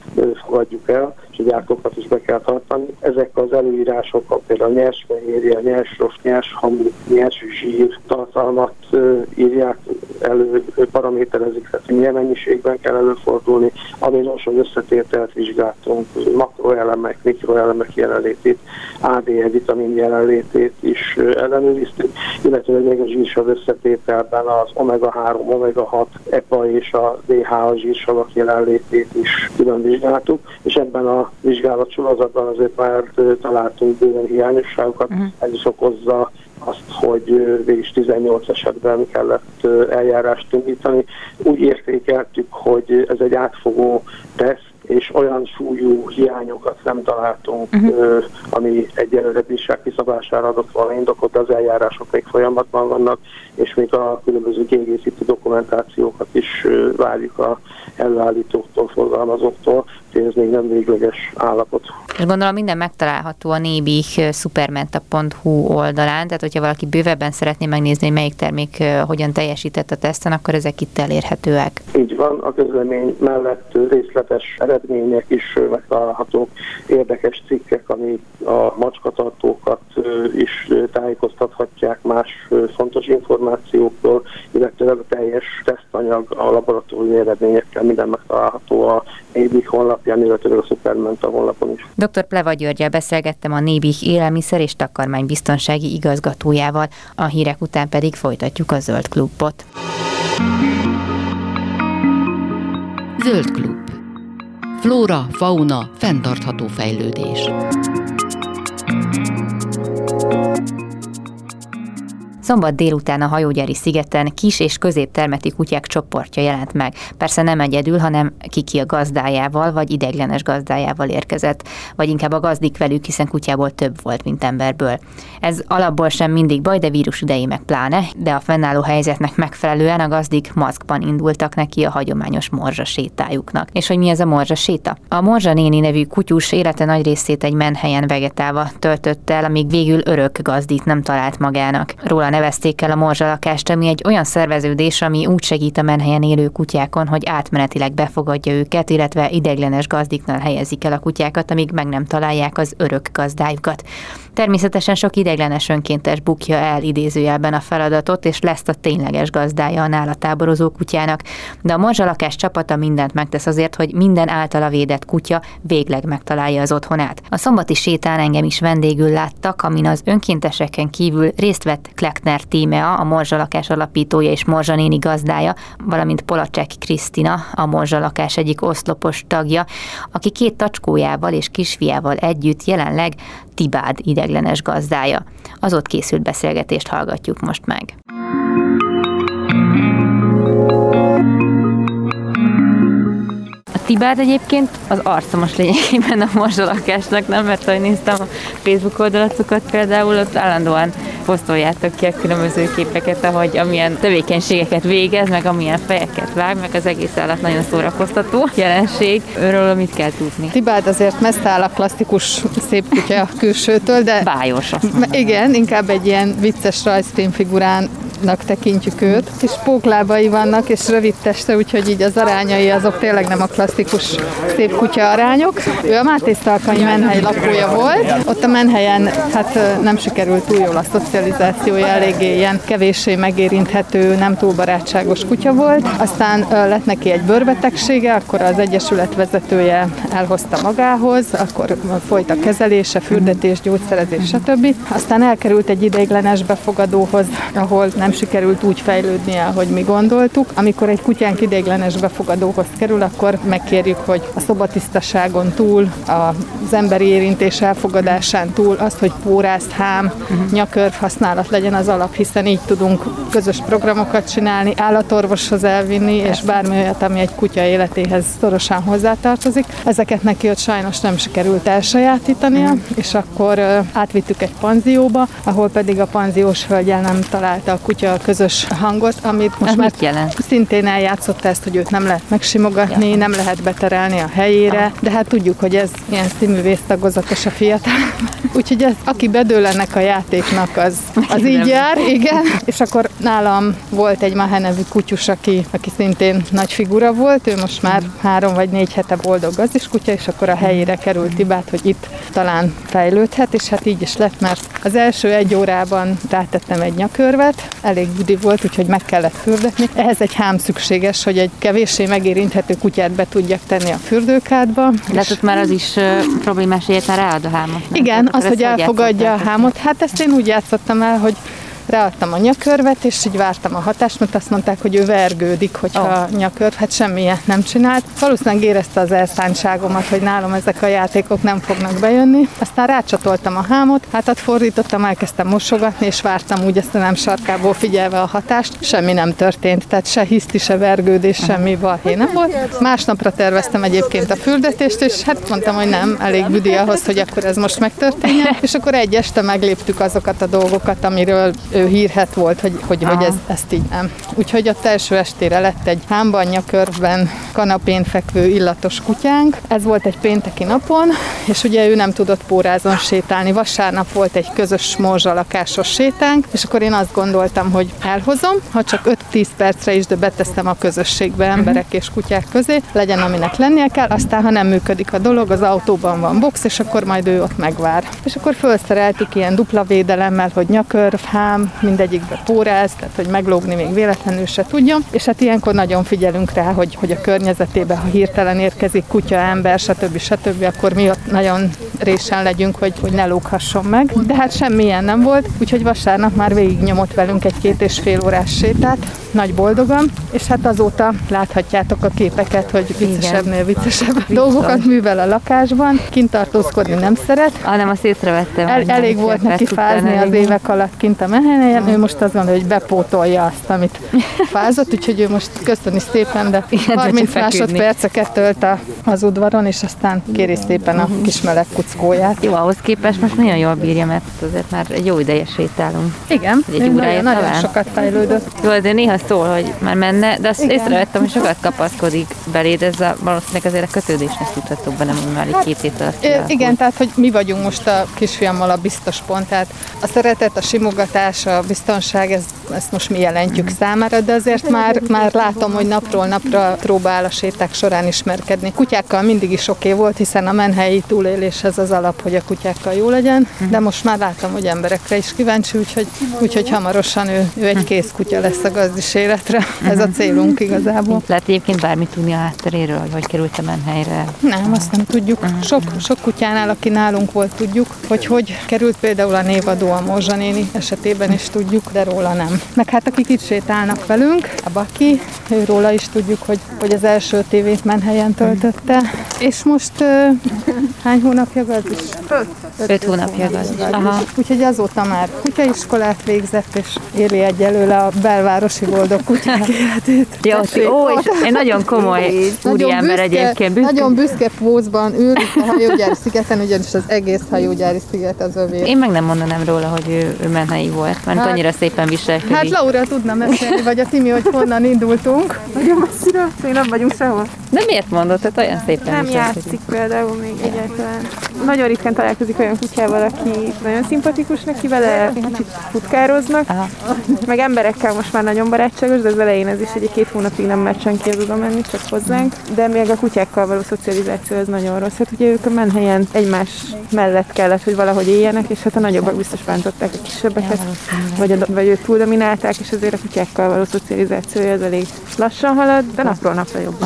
fogadjuk el, a gyártókat is be kell tartani. Ezek az előírások például a nyers fehérje, nyers rost, nyers hamu, nyers zsír tartalmat írják elő, paraméterezik, tehát milyen mennyiségben kell előfordulni, aminosav összetételt vizsgáltunk, makroelemek, mikroelemek jelenlétét, ADE vitamin jelenlétét is ellenőriztük, illetve még a zsírsav összetételben az omega-3, omega-6, EPA és a DHA zsírsavak jelenlétét is külön vizsgáltuk, és ebben a vizsgálat sorozatban azért már találtunk bőven hiányosságokat, uh-huh. ez is okozza azt, hogy végig 18 esetben kellett eljárást indítani. Úgy értékeltük, hogy ez egy átfogó teszt, és olyan súlyú hiányokat nem találtunk, uh-huh. ami egyelőre bírság kiszabására adott volna indokot, de az eljárások még folyamatban vannak, és még a különböző kiegészítő dokumentációkat is várjuk a előállítóktól, forgalmazóktól, hogy ez még nem végleges állapot. És gondolom minden megtalálható a nébih supermenta.hu oldalán, tehát hogyha valaki bővebben szeretné megnézni, hogy melyik termék hogyan teljesített a teszten, akkor ezek itt elérhetőek. Így van, a közlemény mellett részletes eredmények is megtalálhatók, érdekes cikkek, ami a macskatartókat is tájékoztathatják más fontos információkról, illetve a teljes tesztanyag, a laboratóriumi eredményekkel minden megtalálható a Nébih honlapján, illetve a Supermenta honlapon is. Dr. Pleva Györgyel beszélgettem a Nébih élelmiszer és takarmánybiztonsági igazgatójával, a hírek után pedig folytatjuk a Zöld Klubot. Zöld Klub. Flóra, fauna, fenntartható fejlődés. Szombat délután a hajógyári szigeten kis és középtermeti kutyák csoportja jelent meg. Persze nem egyedül, hanem kiki a gazdájával, vagy ideglenes gazdájával érkezett, vagy inkább a gazdik velük, hiszen kutyából több volt, mint emberből. Ez alapból sem mindig baj, de vírus idején meg pláne, de a fennálló helyzetnek megfelelően a gazdik maszkban indultak neki a hagyományos morzsa sétájuknak. És hogy mi ez a morzsa séta? A morzsa néni nevű kutyus élete nagy részét egy menhelyen vegetálva töltött el, amíg végül örök gazdit nem talált magának. Róla nevezték el a morzsa lakást, ami egy olyan szerveződés, ami úgy segít a menhelyen élő kutyákon, hogy átmenetileg befogadja őket, illetve ideglenes gazdiknál helyezik el a kutyákat, amíg meg nem találják az örök gazdájukat. Természetesen sok ideglenes önkéntes bukja el idézőjelben a feladatot, és lesz a tényleges gazdája a nála táborozó kutyának, de a morzsalakás csapata mindent megtesz azért, hogy minden általa védett kutya végleg megtalálja az otthonát. A szombati sétán engem is vendégül láttak, amin az önkénteseken kívül részt vett Kleckner Tímea, a morzsalakás alapítója és morzsanéni gazdája, valamint Polacek Krisztina, a morzsalakás egyik oszlopos tagja, aki két tacskójával és kisfiával együtt jelenleg Tibád ideglenes gazdája. Az ott készült beszélgetést hallgatjuk most meg. Tibád egyébként az arca most lényegében a morzsalakásnak, nem? Mert ahogy néztem a Facebook oldalatokat például, ott állandóan posztoljátok ki a különböző képeket, ahogy amilyen tevékenységeket végez, meg amilyen fejeket vág, meg az egész állat nagyon szórakoztató jelenség. Őről mit kell tudni? Tibád azért messze áll a klasszikus szép kutya külsőtől, de... Bájos, azt mondom. Igen, inkább egy ilyen vicces rajzfilmfigurán nak tekintjük őt. Kis póklábai vannak, és rövid teste, úgyhogy így az arányai azok tényleg nem a klasszikus szép kutya arányok. Ő a Máté Szalkai menhely lakója volt. Ott a menhelyen hát nem sikerült túl jól a szocializációja, eléggé ilyen kevéssé megérinthető, nem túl barátságos kutya volt. Aztán lett neki egy bőrbetegsége, akkor az Egyesület vezetője elhozta magához, akkor folyt a kezelése, fürdetés, gyógyszerezés, stb. Aztán elkerült egy ideiglenes befogadóhoz, ahol nem nem sikerült úgy fejlődnie, ahogy mi gondoltuk. Amikor egy kutyánk idéglenes befogadóhoz kerül, akkor megkérjük, hogy a szobatisztaságon túl, az emberi érintés elfogadásán túl azt, hogy pórász, hám, uh-huh. nyakörv használat legyen az alap, hiszen így tudunk közös programokat csinálni, állatorvoshoz elvinni, és bármi olyat, ami egy kutya életéhez szorosan hozzátartozik. Ezeket neki ott sajnos nem sikerült elsajátítania, uh-huh. és akkor átvittük egy panzióba, ahol pedig a panziós hölgyel nem találta a kutya a közös hangot, amit most Ez már jelent? szintén eljátszott ezt, hogy őt nem lehet megsimogatni, ja. nem lehet beterelni a helyére, Aha. de hát tudjuk, hogy ez ilyen színművésztagozatos a fiatal. Úgyhogy ez, aki bedől ennek a játéknak, az, az így jár, igen. És akkor nálam volt egy Mahe nevű kutyus, aki, aki szintén nagy figura volt, ő most már három vagy négy hete boldog kutya, és akkor a helyére került Tibát, hogy itt talán fejlődhet, és hát így is lett, mert az első egy órában rátettem egy nyakörvet, elég budi volt, úgyhogy meg kellett fürdetni. Ehhez egy hám szükséges, hogy egy kevéssé megérinthető kutyát be tudjak tenni a fürdőkádba. De ott már az is uh, problémás, hogy már ráad a hámot. Igen, az, hogy elfogadja a hámot. Hát ezt én úgy játszottam el, hogy ráadtam a nyakörvet, és így vártam a hatást, mert azt mondták, hogy ő vergődik, hogyha oh. nyakörv, hát semmilyet nem csinált. Valószínűleg érezte az elszántságomat, hogy nálam ezek a játékok nem fognak bejönni. Aztán rácsatoltam a hámot, hátat fordítottam, elkezdtem mosogatni, és vártam úgy ezt a nem sarkából figyelve a hatást. Semmi nem történt, tehát se hiszti, se vergődés, semmi balhé nem volt. Másnapra terveztem egyébként a fürdetést, és hát mondtam, hogy nem, elég büdi ahhoz, hogy akkor ez most megtörténjen. És akkor egy este megléptük azokat a dolgokat, amiről ő hírhet volt, hogy, hogy, hogy ez, ezt így nem. Úgyhogy a első estére lett egy hámban, nyakörben, kanapén fekvő illatos kutyánk. Ez volt egy pénteki napon, és ugye ő nem tudott pórázon sétálni. Vasárnap volt egy közös morzsalakásos sétánk, és akkor én azt gondoltam, hogy elhozom, ha csak 5-10 percre is, de beteszem a közösségbe emberek és kutyák közé, legyen aminek lennie kell, aztán ha nem működik a dolog, az autóban van box, és akkor majd ő ott megvár. És akkor felszereltük ilyen dupla védelemmel, hogy nyakörv, hám, mindegyikbe póráz, tehát hogy meglógni még véletlenül se tudjon, és hát ilyenkor nagyon figyelünk rá, hogy, hogy a környezetébe, ha hirtelen érkezik kutya, ember, stb. stb., akkor mi ott nagyon résen legyünk, hogy, hogy ne lóghasson meg. De hát semmilyen nem volt, úgyhogy vasárnap már végignyomott velünk egy két és fél órás sétát, nagy boldogan, és hát azóta láthatjátok a képeket, hogy viccesebbnél viccesebb dolgokat művel a lakásban, kint tartózkodni nem szeret. Hanem azt észrevettem. El, elég volt neki fázni az évek alatt kint a mehenhelyen, ő most azon, hogy bepótolja azt, amit fázott, úgyhogy ő most köszöni szépen, de 30 másodperceket tölt az udvaron, és aztán kéri szépen a kis meleg kuckóját. Jó, ahhoz képest most nagyon jól bírja, mert azért már egy jó ideje sétálunk. Igen, egy nagyon, nagyon sokat fejlődött. Jó, de néha szól, hogy már menne, de azt Igen. észrevettem, hogy sokat kapaszkodik beléd, ez a, valószínűleg azért a kötődésnek tudható be, nem már egy két hét alatt. Igen, tehát hogy mi vagyunk most a kisfiammal a biztos pont, tehát a szeretet, a simogatás, a biztonság, ez, ezt most mi jelentjük mm. számára, de azért már, már látom, hogy napról napra próbál a séták során ismerkedni. Kutyákkal mindig is oké volt, hiszen a menhelyi túléléshez az alap, hogy a kutyákkal jó legyen, de most már látom, hogy emberekre is kíváncsi, úgyhogy, úgyhogy hamarosan ő, ő egy kész kutya lesz a gazdis életre. Ez a célunk igazából. Lehet egyébként bármit tudni a hátteréről, hogy hogy került a menhelyre? Nem, azt nem tudjuk. Sok, sok kutyánál, aki nálunk volt, tudjuk, hogy hogy került például a névadó a Morzsa néni esetében is tudjuk, de róla nem. Meg hát akik itt sétálnak velünk, a Baki, róla is tudjuk, hogy, hogy az első tévét menhelyen töltötte. És most uh, hány hónapja gazdi? Öt. Öt, öt hónapja gazdi. Aha. Úgyhogy azóta már kutyaiskolát végzett, és éli egyelőle a belvárosi boldog kutyák életét. Jó, ó, és egy nagyon komoly úriember egyébként. Büszke. Nagyon büszke pózban ül a hajógyári szigeten, ugyanis az egész hajógyári sziget az övé. Én meg nem mondanám róla, hogy ő, ő menhelyi volt, mert hát, annyira szépen viselkedik. Hát Laura tudna mesélni, vagy a Timi, hogy honnan indultunk. Nagyon messzire, még nem vagyunk sehol. De miért mondod, hogy olyan szépen Nem játszik például még egyáltalán. Nagyon ritkán találkozik olyan kutyával, aki nagyon szimpatikus neki vele, kicsit futkároznak. Aha. Meg emberekkel most már nagyon barátságos, de az elején ez is egy-két hónapig nem mert senki oda menni, csak hozzánk. De még a kutyákkal való szocializáció ez nagyon rossz. Hát ugye ők a menhelyen egymás mellett kellett, hogy valahogy éljenek, és hát a nagyobbak biztos bántották a kisebbeket, vagy, a, vagy ők túl dominálták, és azért a kutyákkal való szocializációja az elég lassan halad, de napról napra jobb.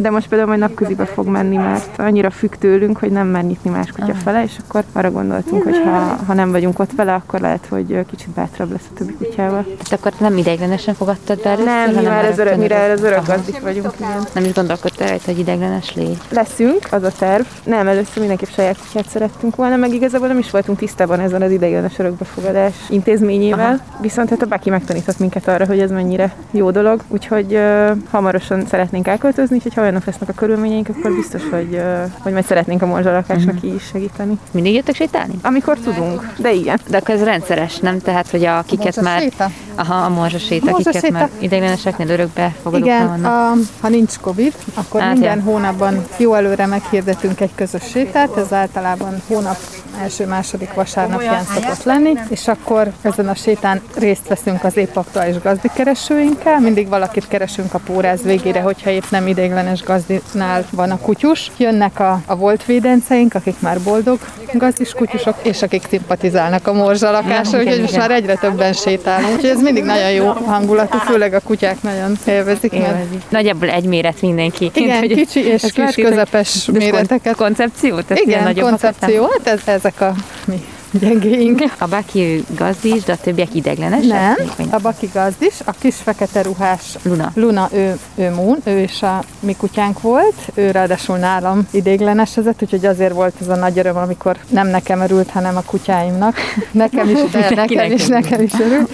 De most például majd napközibe fog menni, mert annyira függ tőlünk, hogy nem mer nyitni más kutya fele, és akkor arra gondoltunk, hogy ha, ha nem vagyunk ott vele, akkor lehet, hogy kicsit bátrabb lesz a többi kutyával. Tehát akkor nem ideiglenesen fogadtad be először, Nem, mi már az örök, mire az örök gazdik vagyunk. Igen. Nem is gondolkodtál rajta, hogy ideiglenes légy? Leszünk, az a terv. Nem, először mindenképp saját kutyát szerettünk volna, meg igazából nem is voltunk tisztában ezzel az ideiglenes örökbefogadás intézményével. Aha. Viszont hát a Baki megtanított minket arra, hogy ez mennyire jó dolog, úgyhogy uh, hamarosan szeretnénk elköltözni, úgyhogy ha olyanok lesznek a körülményeink, akkor biztos, hogy, uh, hogy majd szeretnénk a morzsalakásnak uh-huh. is segíteni. Mindig jöttek sétálni? Amikor tudunk, de igen. De akkor ez rendszeres, nem? Tehát, hogy a kiket már... Séta? Aha, a morzsa séta, akiket már ideigleneseknél örökbe fogadók Igen, a, ha nincs Covid, akkor hát, minden ja. hónapban jó előre meghirdetünk egy közös sétát, ez általában hónap első-második vasárnapján szokott lenni, és akkor ezen a sétán részt veszünk az épp aktuális gazdikeresőinkkel, mindig valakit keresünk a póráz végére, hogyha épp nem ideiglenes gazdinál van a kutyus. Jönnek a, a volt védenceink, akik már boldog gazdis kutyusok, és akik szimpatizálnak a morzsalakásra, úgyhogy most már egyre többen sétálunk, úgyhogy ez mindig nagyon jó hangulatú, főleg a kutyák nagyon élvezik. Mert... Nagyjából egy méret mindenki. Igen, hogy kicsi és kis közepes méreteket. Koncepció? Tehát Igen, koncepció, hát ez, ezek a mi gyengéink. A Baki gazdis, de a többiek ideglenes? Nem, a Baki gazdis, a kis fekete ruhás Luna. Luna, ő, ő Moon, ő is a mi kutyánk volt, ő ráadásul nálam idéglenesezett, úgyhogy azért volt ez a nagy öröm, amikor nem nekem örült, hanem a kutyáimnak. Nekem is, de nekem is, nekem is örült.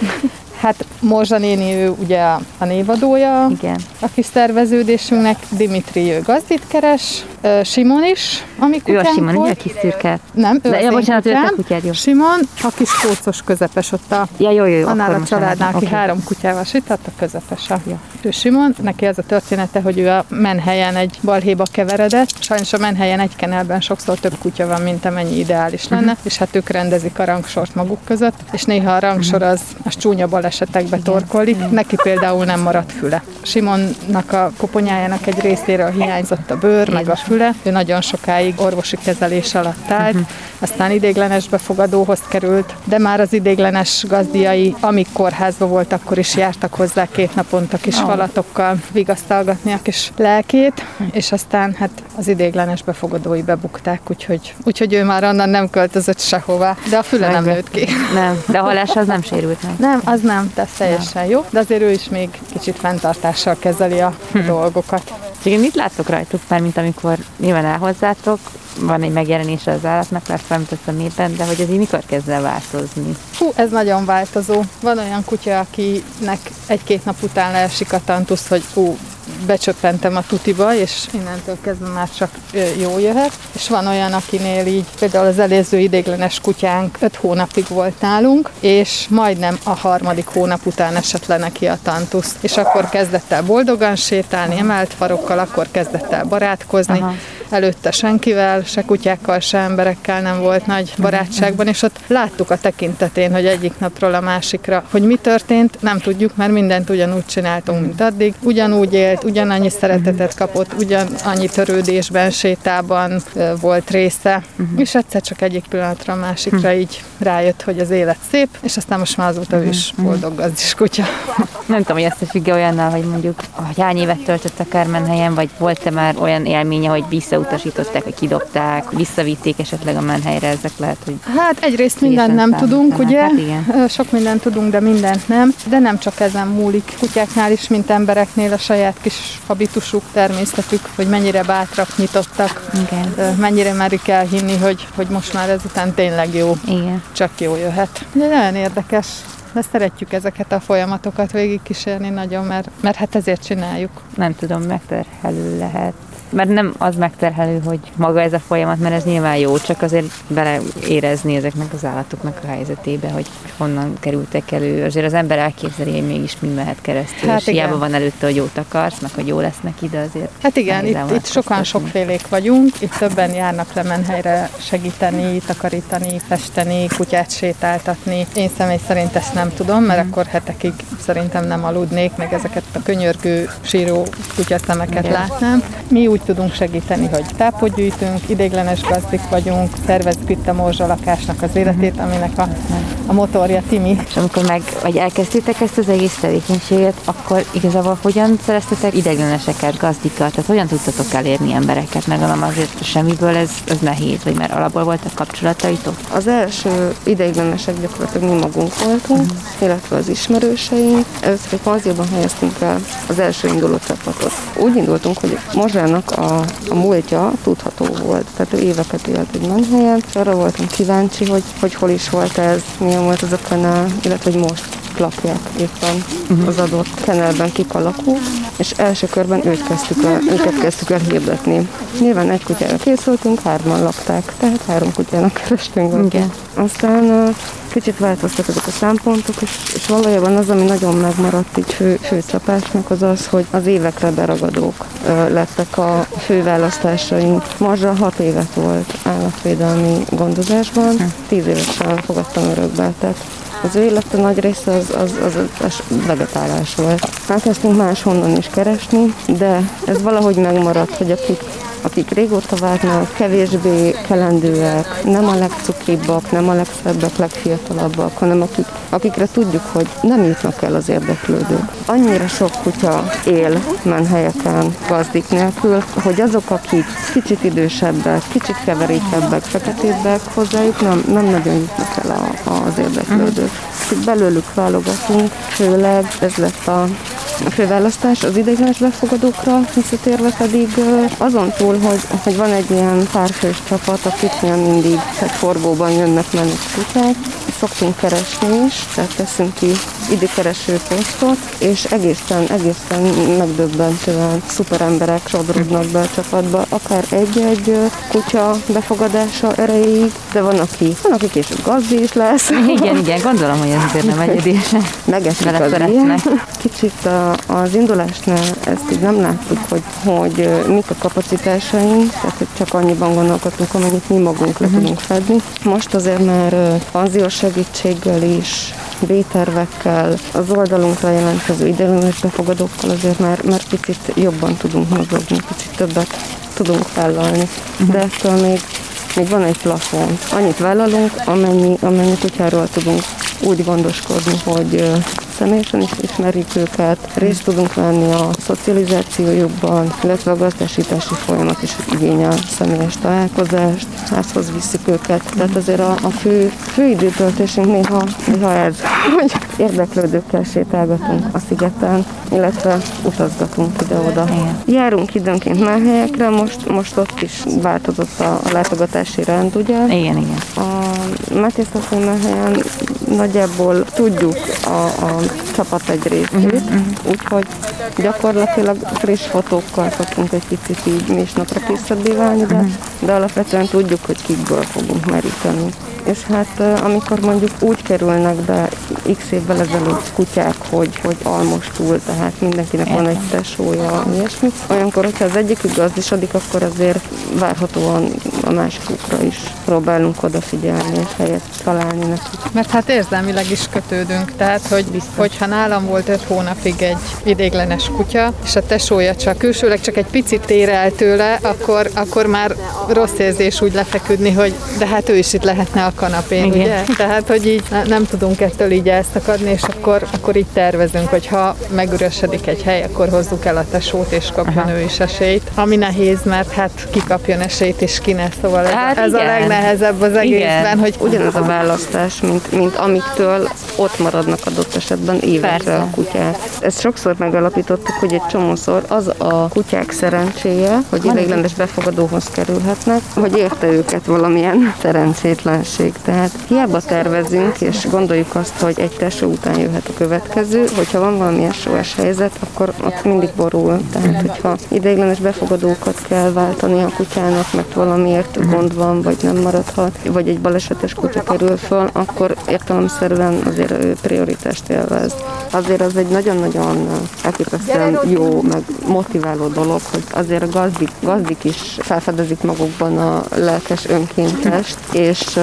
Hát Morzsa néni, ő ugye a névadója Igen. a kis szerveződésünknek, Dimitri ő gazdit keres, Simon is, ami kutyánk Ő a Simon, volt. a kis szürke. Nem, ő De, az ja, bocsánat, kutyám. ő kutyád, jó. Simon, a kis kócos közepes ott a, ja, jó, jó, annál a családnál, aki okay. három kutyával sütött, a közepes a. Ja. Ő Simon, neki az a története, hogy ő a menhelyen egy balhéba keveredett. Sajnos a menhelyen egy kenelben sokszor több kutya van, mint amennyi ideális lenne, uh-huh. és hát ők rendezik a rangsort maguk között, és néha a rangsor az, az csúnya balesetekbe torkolik. Neki például nem maradt füle. Simonnak a koponyájának egy részéről hiányzott a bőr, meg a füle. Ő nagyon sokáig orvosi kezelés alatt állt. Uh-huh. Aztán idéglenes befogadóhoz került, de már az idéglenes gazdiai, amíg kórházba volt, akkor is jártak hozzá két naponta kis oh. falatokkal vigasztalgatni a kis lelkét, és aztán hát az idéglenes befogadói bebukták, úgyhogy, úgyhogy ő már onnan nem költözött sehová, de a füle nem nőtt ki. Nem, de a halás az nem sérült meg. Nem, az nem, de teljesen nem. jó, de azért ő is még kicsit fenntartással kezeli a hm. dolgokat. Igen, mit láttok rajtuk már, mint amikor nyilván elhozzátok, van egy megjelenése az állatnak, már a népen, de hogy ez így mikor kezd el változni? Hú, ez nagyon változó. Van olyan kutya, akinek egy-két nap után leesik a tantusz, hogy ú, becsöppentem a tutiba, és innentől kezdve már csak jó jöhet. És van olyan, akinél így, például az előző idéglenes kutyánk 5 hónapig volt nálunk, és majdnem a harmadik hónap után esett le neki a tantusz. És akkor kezdett el boldogan sétálni, emelt farokkal, akkor kezdett el barátkozni. Aha előtte senkivel, se kutyákkal, se emberekkel nem volt nagy barátságban, és ott láttuk a tekintetén, hogy egyik napról a másikra, hogy mi történt, nem tudjuk, mert mindent ugyanúgy csináltunk, mint addig. Ugyanúgy élt, ugyanannyi szeretetet kapott, ugyanannyi törődésben, sétában volt része, és egyszer csak egyik pillanatra a másikra így rájött, hogy az élet szép, és aztán most már azóta ő is boldog gazdis kutya. Nem tudom, hogy ezt függ olyannal, hogy mondjuk, hogy hány évet töltött a Kármenhelyen, vagy volt-e már olyan élménye, hogy vissza visszautasították, vagy kidobták, visszavitték esetleg a menhelyre, ezek lehet, hogy... Hát egyrészt mindent nem tudunk, ugye? Hát igen. Sok mindent tudunk, de mindent nem. De nem csak ezen múlik. Kutyáknál is, mint embereknél a saját kis habitusuk, természetük, hogy mennyire bátrak, nyitottak, igen. mennyire merik elhinni, hogy, hogy most már ezután tényleg jó. Igen. Csak jó jöhet. De nagyon érdekes de szeretjük ezeket a folyamatokat végigkísérni nagyon, mert, mert hát ezért csináljuk. Nem tudom, megterhelő lehet mert nem az megterhelő, hogy maga ez a folyamat, mert ez nyilván jó, csak azért beleérezni ezeknek az állatoknak a helyzetébe, hogy honnan kerültek elő. Azért az ember elképzeli, hogy mégis mind mehet keresztül, hát és igen. hiába van előtte, hogy jót akarsz, meg hogy jó lesz neki, de azért Hát igen, itt, itt sokan sokfélék vagyunk, itt többen járnak lemenhelyre segíteni, takarítani, festeni, kutyát sétáltatni. Én személy szerint ezt nem tudom, mert mm. akkor hetekig szerintem nem aludnék, meg ezeket a könyörgő, síró kutyaszemeket látnám. Mi úgy tudunk segíteni, hogy tápot gyűjtünk, idéglenes gazdik vagyunk, szervezzük itt a morzsalakásnak az életét, aminek a, a motorja Timi. És amikor meg, vagy elkezdtétek ezt az egész tevékenységet, akkor igazából hogyan szereztetek idegleneseket, gazdikat, tehát hogyan tudtatok elérni embereket, mert gondolom azért semmiből ez, ez nehéz, vagy mert alapból voltak kapcsolataitok? Az első ideiglenesek gyakorlatilag mi magunk voltunk, uh-huh. illetve az ismerőseink. Először egy panzióban helyeztünk el az első induló csapatot. Úgy indultunk, hogy morzsának a, a múltja tudható volt. Tehát ő éveket élt egy menhelyen, és arra voltam kíváncsi, hogy, hogy hol is volt ez, milyen volt az a kanál, illetve hogy most lakják éppen uh-huh. az adott kenelben kik és első körben őt kezdtük el, őket kezdtük el hirdetni. Nyilván egy kutyára készültünk, hárman lakták, tehát három kutyának kerestünk. Okay. Aztán kicsit változtak ezek a szempontok, és, és valójában az, ami nagyon megmaradt így fő, főcsapásnak, az az, hogy az évekre beragadók ö, lettek a főválasztásaink. Marzsa hat évet volt állatvédelmi gondozásban, tíz évesen fogadtam örökbe, tehát az ő élete nagy része az, az, az, az vegetálás volt. Elkezdtünk máshonnan is keresni, de ez valahogy megmaradt, hogy akik akik régóta várnak, kevésbé kelendőek, nem a legcukribbak, nem a legszebbek, legfiatalabbak, hanem akik, akikre tudjuk, hogy nem jutnak el az érdeklődők. Annyira sok kutya él menhelyeken gazdik nélkül, hogy azok, akik kicsit idősebbek, kicsit keverékebbek, feketébbek, hozzájuk nem, nem nagyon jutnak el a, az érdeklődők. Itt belőlük válogatunk, főleg ez lett a a főválasztás az ideiglenes befogadókra visszatérve pedig azon túl, hogy, hogy van egy ilyen párfős csapat, akiknél mindig tehát forgóban jönnek mennek kutyák, szoktunk keresni is, tehát teszünk ki időkereső posztot, és egészen, egészen megdöbbentően szuper emberek sodródnak be a csapatba, akár egy-egy kutya befogadása erejéig, de van, aki, van, aki később gazdi is lesz. Igen, igen, gondolom, hogy ez azért nem egyedése. Megesik az ilyen. Kicsit az indulásnál ezt így nem láttuk, hogy, hogy mik a kapacitásaink, tehát hogy csak annyiban gondolkodtunk, amennyit mi magunk le uh-huh. tudunk fedni. Most azért már panziós segítséggel is, B-tervekkel, az oldalunkra jelentkező ideiglenes befogadókkal azért már, már picit jobban tudunk mozogni, picit többet tudunk vállalni. Uh-huh. De ettől még még van egy plafon. Annyit vállalunk, amennyi, amennyi kutyáról tudunk úgy gondoskodni, hogy személyesen is ismerjük őket, részt tudunk venni a szocializációjukban, illetve a gazdásítási folyamat is igényel személyes találkozást, házhoz viszik őket. Tehát azért a, a fő, fő időtöltésünk néha, néha ez, hogy érdeklődőkkel sétálgatunk a szigeten, illetve utazgatunk ide-oda. Járunk időnként már helyekre, most, most ott is változott a, a látogatási rend, ugye? Igen, igen. A Mátyás helyen nagyjából tudjuk a, a csapat egy részét, uh-huh, úgyhogy gyakorlatilag friss fotókkal szoktunk egy picit így mi is napra készebbé válni, de, uh-huh. de alapvetően tudjuk, hogy kikből fogunk meríteni és hát amikor mondjuk úgy kerülnek be x évvel ezelőtt kutyák, hogy, hogy almostul, tehát mindenkinek van egy tesója, ilyesmi, olyankor, hogyha az egyikük gazdisodik, akkor azért várhatóan a másikukra is próbálunk odafigyelni és helyet találni nekik. Mert hát érzelmileg is kötődünk, tehát hogy, hogyha nálam volt öt hónapig egy idéglenes kutya, és a tesója csak külsőleg csak egy picit tér el tőle, akkor, akkor már rossz érzés úgy lefeküdni, hogy de hát ő is itt lehetne a kanapén, Igen. ugye? Tehát, hogy így nem tudunk ettől így elszakadni, és akkor, akkor így tervezünk, hogy ha megüresedik egy hely, akkor hozzuk el a tesót, és kapjon Aha. ő is esélyt. Ami nehéz, mert hát ki kapjon esélyt, és ki ne, szóval ez, hát ez a legnehezebb az egészben, igen. hogy ugyanaz a választás, mint, mint amiktől ott maradnak adott esetben évekre Persze. a kutyák. Ezt sokszor megalapítottuk, hogy egy csomószor az a kutyák szerencséje, hogy ideiglenes befogadóhoz kerülhetnek, hogy érte őket valamilyen szerencsétlenség. Tehát hiába tervezünk, és gondoljuk azt, hogy egy tesó után jöhet a következő, hogyha van valami SOS helyzet, akkor ott mindig borul. Tehát, hogyha ideiglenes befogadókat kell váltani a kutyának, mert valamiért gond van, vagy nem maradhat, vagy egy balesetes kutya kerül föl, akkor értelemszerűen azért ő prioritást élvez. Azért az egy nagyon-nagyon elképesztően jó, meg motiváló dolog, hogy azért a gazdik, gazdik is felfedezik magukban a lelkes önkéntest, és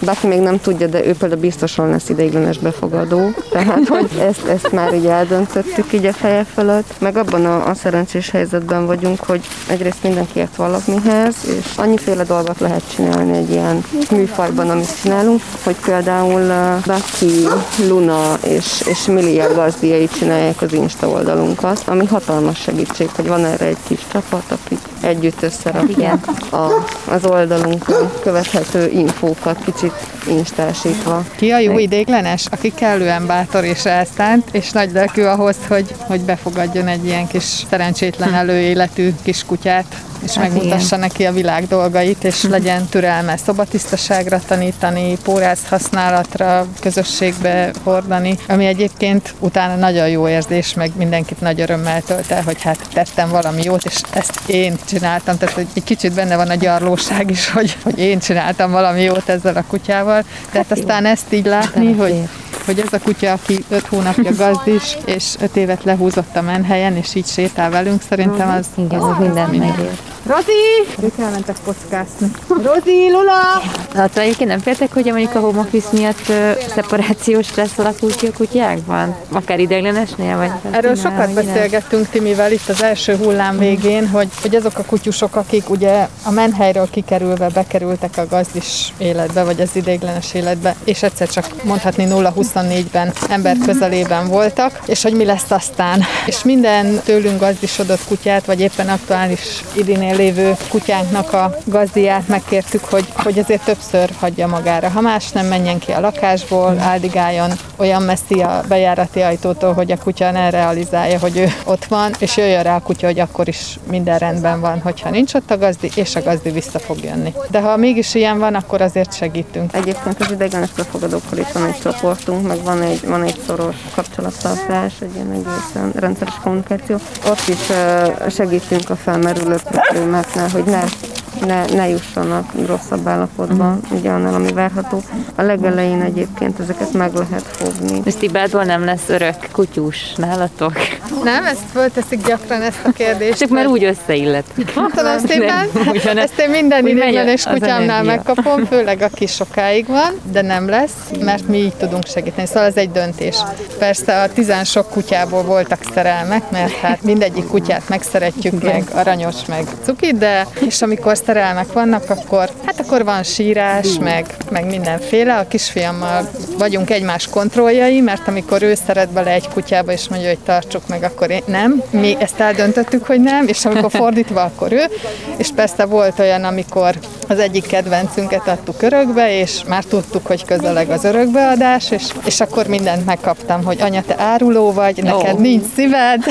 bárki még nem tudja, de ő például biztosan lesz ideiglenes befogadó. Tehát, hogy ezt, ezt már így eldöntöttük így a feje fölött. Meg abban a, a szerencsés helyzetben vagyunk, hogy egyrészt mindenki ért valamihez, és annyiféle dolgot lehet csinálni egy ilyen műfajban, amit csinálunk, hogy például Becky, Luna és, és Milia gazdiai csinálják az Insta oldalunkat, ami hatalmas segítség, hogy van erre egy kis csapat, akik együtt összerakják a, az oldalunkon követhető infókat kicsit instásítva. Ki a jó idéglenes, aki kellően bátor és elszánt, és nagy lelkű ahhoz, hogy, hogy befogadjon egy ilyen kis szerencsétlen hm. előéletű kis kutyát, és hát megmutassa igen. neki a világ dolgait, és legyen türelme szobatisztaságra tanítani, pórász használatra, közösségbe hordani, ami egyébként utána nagyon jó érzés, meg mindenkit nagy örömmel tölt el, hogy hát tettem valami jót, és ezt én csináltam, tehát egy kicsit benne van a gyarlóság is, hogy, hogy én csináltam valami jót ezzel a kutyával, tehát hát aztán jó. ezt így látni, hogy, hogy ez a kutya, aki öt hónapja gazdis, és öt évet lehúzott a menhelyen, és így sétál velünk, szerintem az... Igen, az minden megér. Rozi! Ők elmentek kockászni. Rozi, Lula! Hát egyébként nem féltek, hogy mondjuk a home office miatt szeparációs stressz alakul ki a kutyákban? Akár ideiglenesnél? Vagy Erről sokat beszélgettünk Timivel itt az első hullám végén, hogy, hogy azok a kutyusok, akik ugye a menhelyről kikerülve bekerültek a gazdis életbe, vagy az ideiglenes életbe, és egyszer csak mondhatni 0-24-ben ember közelében voltak, és hogy mi lesz aztán. És minden tőlünk gazdisodott kutyát, vagy éppen aktuális idinél lévő kutyánknak a gazdiát megkértük, hogy, hogy azért többször hagyja magára. Ha más nem menjen ki a lakásból, áldigáljon olyan messzi a bejárati ajtótól, hogy a kutya ne realizálja, hogy ő ott van, és jöjjön rá a kutya, hogy akkor is minden rendben van, hogyha nincs ott a gazdi, és a gazdi vissza fog jönni. De ha mégis ilyen van, akkor azért segítünk. Egyébként az idegenes befogadókkal itt van egy csoportunk, meg van egy, van egy szoros kapcsolattartás, egy ilyen egészen rendszeres kommunikáció. Ott is segítünk a felmerülő problémáknál, hogy ne ne, ne jussanak rosszabb állapotba, uh-huh. ugye annál, ami várható. A legelején egyébként ezeket meg lehet fogni. És Tibádból nem lesz örök kutyus nálatok? Nem, ezt fölteszik gyakran ezt a kérdést. Csak már úgy összeillet. Köszönöm szépen. Ezt én minden ideiglenes kutyámnál megkapom, főleg aki sokáig van, de nem lesz, mert mi így tudunk segíteni. Szóval ez egy döntés. Persze a tizen sok kutyából voltak szerelmek, mert hát mindegyik kutyát megszeretjük, meg aranyos, meg cuki, de és amikor szerelmek vannak, akkor hát akkor van sírás, meg, meg mindenféle. A kisfiammal vagyunk egymás kontrolljai, mert amikor ő szeret bele egy kutyába, és mondja, hogy tartsuk meg, akkor én nem. Mi ezt eldöntöttük, hogy nem, és amikor fordítva, akkor ő. És persze volt olyan, amikor az egyik kedvencünket adtuk örökbe, és már tudtuk, hogy közeleg az örökbeadás, és, és akkor mindent megkaptam, hogy anya, te áruló vagy, neked oh. nincs szíved,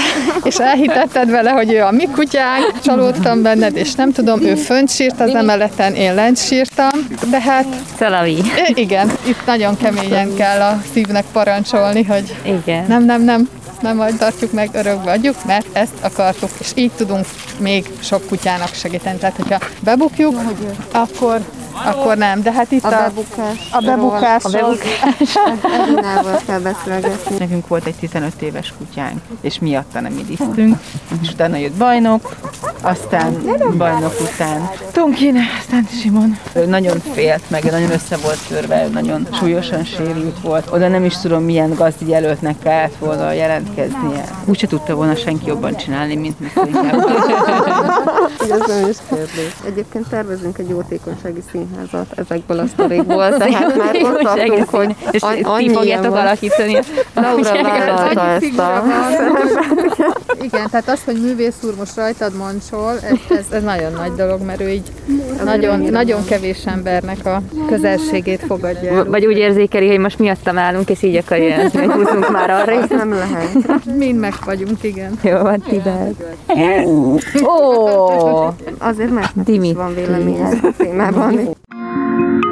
és elhitetted vele, hogy ő a mi kutyánk, csalódtam benned, és nem tudom, ő fönt sírt az emeleten, én lent sírtam, de hát... Szalavi. Igen, itt nagyon keményen kell a szívnek parancsolni, hogy Igen. nem, nem, nem, nem majd tartjuk meg, örökbe adjuk, mert ezt akartuk, és így tudunk még sok kutyának segíteni. Tehát, hogyha bebukjuk, akkor akkor nem, de hát itt a, a bebukás. A bebukás. A bebukás. Edinával kell beszélgetni. Nekünk volt egy 15 éves kutyánk, és miatta nem idéztünk, és utána jött bajnok, aztán bajnok után Tonkin, aztán Simon. Ő nagyon félt meg, nagyon össze volt törve, nagyon súlyosan sérült volt. Oda nem is tudom, milyen gazdi jelöltnek kellett volna jelentkeznie. Úgyse tudta volna senki jobban csinálni, mint mi Ez nem is kérdés. Egyébként tervezünk egy jótékonysági színházat ezekből a sztorikból, tehát már ott tartunk, hogy és ti fogjátok alakítani. Laura vállalta ezt a Igen, tehát az, hogy művész úr most rajtad mancsol, ez, ez, ez nagyon nagy dolog, mert ő így nagyon, nagyon kevés embernek a közelségét fogadja el. Vagy úgy érzékeli, hogy most miattam állunk, és így akarja jelenteni, hogy húzzunk már arra. Ez nem lehet. Mind meg vagyunk, igen. Jó van, Tibet. Ó! Azért másnak Dimi. is van véleménye a témában. thank you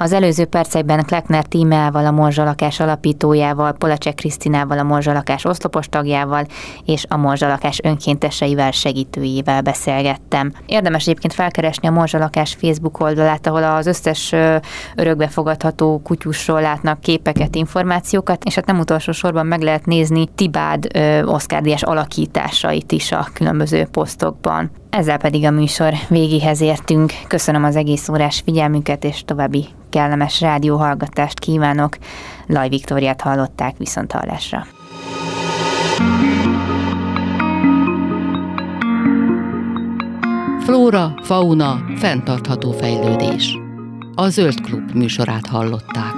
Az előző percekben Kleckner tímeával, a Morzsalakás alapítójával, Polacek Krisztinával, a Morzsalakás oszlopos tagjával és a Morzsalakás önkénteseivel, segítőjével beszélgettem. Érdemes egyébként felkeresni a Morzsalakás Facebook oldalát, ahol az összes örökbefogadható kutyusról látnak képeket, információkat, és hát nem utolsó sorban meg lehet nézni Tibád Díjas alakításait is a különböző posztokban. Ezzel pedig a műsor végéhez értünk. Köszönöm az egész órás figyelmüket, és további kellemes rádióhallgatást kívánok. Laj Viktóriát hallották viszont hallásra. Flóra, fauna, fenntartható fejlődés. A Zöld Klub műsorát hallották.